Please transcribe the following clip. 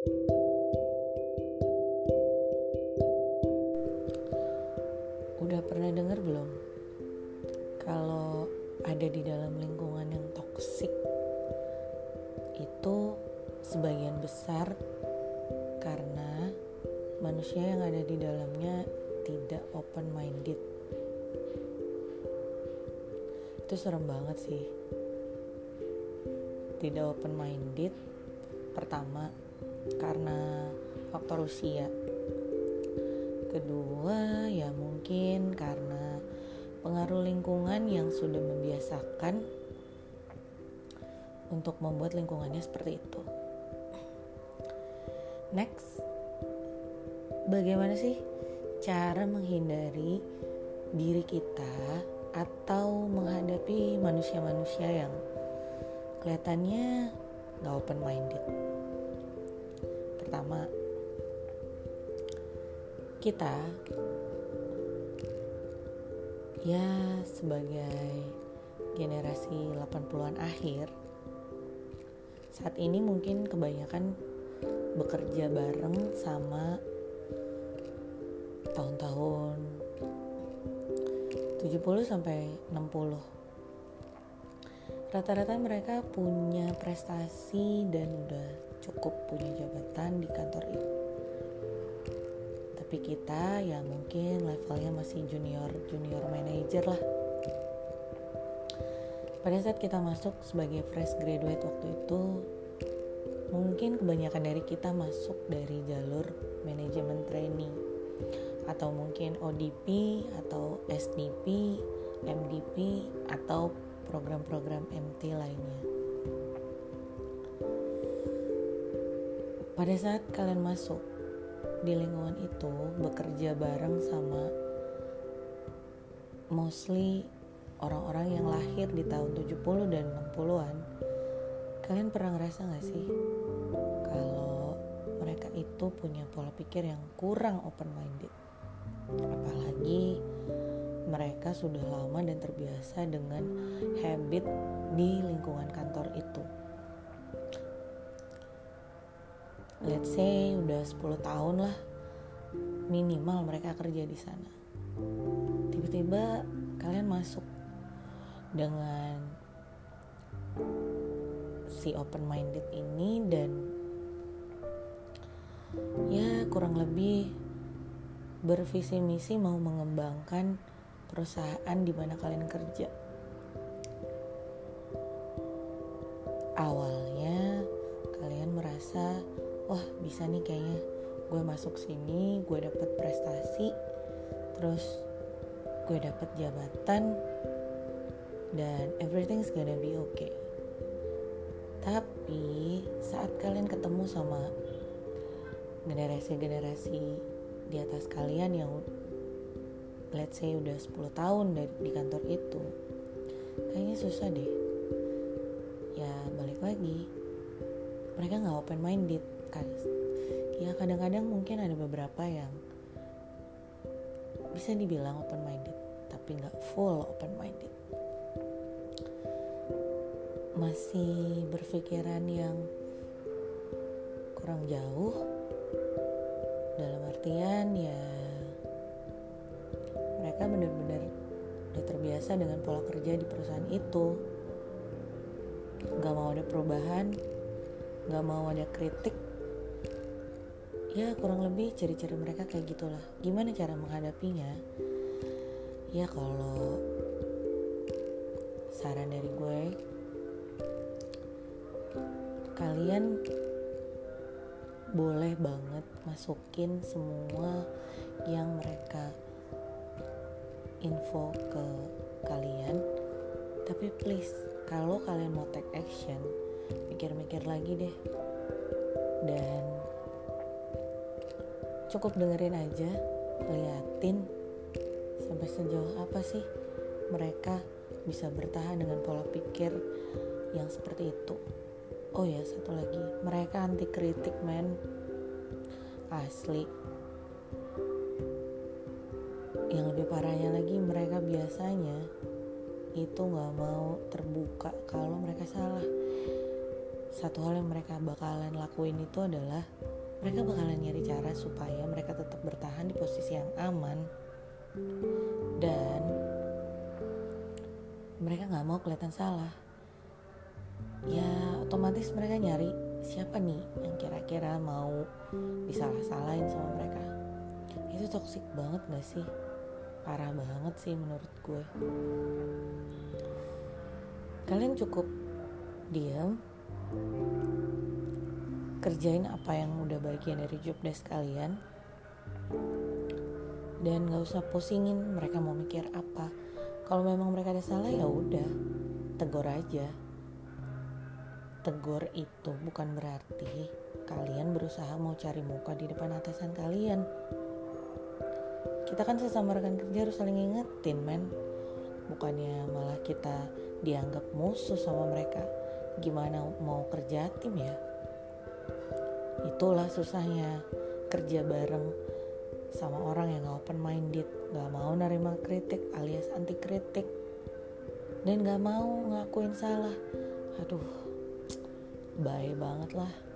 Udah pernah dengar belum? Kalau ada di dalam lingkungan yang toksik itu sebagian besar karena manusia yang ada di dalamnya tidak open minded. Itu serem banget sih. Tidak open minded pertama karena faktor usia. Kedua ya mungkin karena pengaruh lingkungan yang sudah membiasakan untuk membuat lingkungannya seperti itu. Next bagaimana sih cara menghindari diri kita atau menghadapi manusia-manusia yang kelihatannya gak open minded pertama kita ya sebagai generasi 80-an akhir saat ini mungkin kebanyakan bekerja bareng sama tahun-tahun 70 sampai 60 rata-rata mereka punya prestasi dan udah cukup punya jabatan di kantor itu. Tapi kita ya mungkin levelnya masih junior junior manager lah. Pada saat kita masuk sebagai fresh graduate waktu itu mungkin kebanyakan dari kita masuk dari jalur manajemen training. Atau mungkin ODP atau SDP, MDP atau program-program MT lainnya. Pada saat kalian masuk di lingkungan itu bekerja bareng sama mostly orang-orang yang lahir di tahun 70 dan 60-an kalian pernah ngerasa gak sih kalau mereka itu punya pola pikir yang kurang open minded apalagi mereka sudah lama dan terbiasa dengan habit di lingkungan kantor itu let's say udah 10 tahun lah minimal mereka kerja di sana. Tiba-tiba kalian masuk dengan si open minded ini dan ya kurang lebih bervisi misi mau mengembangkan perusahaan di mana kalian kerja. Merasa wah bisa nih kayaknya. Gue masuk sini gue dapet prestasi terus gue dapet jabatan dan everything's gonna be okay. Tapi saat kalian ketemu sama generasi-generasi di atas kalian yang let's say udah 10 tahun dari, di kantor itu kayaknya susah deh. Ya balik lagi. Mereka nggak open minded ya kadang-kadang mungkin ada beberapa yang bisa dibilang open minded tapi nggak full open minded masih berpikiran yang kurang jauh dalam artian ya mereka benar-benar udah terbiasa dengan pola kerja di perusahaan itu. Nggak mau ada perubahan nggak mau ada kritik ya kurang lebih ciri-ciri mereka kayak gitulah. Gimana cara menghadapinya? Ya kalau saran dari gue kalian boleh banget masukin semua yang mereka info ke kalian. Tapi please kalau kalian mau take action mikir-mikir lagi deh. Dan cukup dengerin aja liatin sampai sejauh apa sih mereka bisa bertahan dengan pola pikir yang seperti itu. Oh ya satu lagi mereka anti kritik men. Asli. Yang lebih parahnya lagi mereka biasanya itu nggak mau terbuka kalau mereka salah. Satu hal yang mereka bakalan lakuin itu adalah mereka bakalan nyari cara supaya mereka tetap bertahan di posisi yang aman. Dan mereka nggak mau kelihatan salah. Ya otomatis mereka nyari siapa nih yang kira-kira mau disalah-salahin sama mereka. Itu toksik banget gak sih? Parah banget sih menurut gue. Kalian cukup diam kerjain apa yang udah bagian dari job desk kalian. Dan gak usah pusingin mereka mau mikir apa. Kalau memang mereka ada salah ya udah tegur aja. Tegur itu bukan berarti kalian berusaha mau cari muka di depan atasan kalian. Kita kan sesama rekan kerja harus saling ingetin men. Bukannya malah kita dianggap musuh sama mereka. Gimana mau kerja tim ya itulah susahnya kerja bareng sama orang yang open minded gak mau nerima kritik alias anti kritik dan gak mau ngakuin salah. Aduh baik banget lah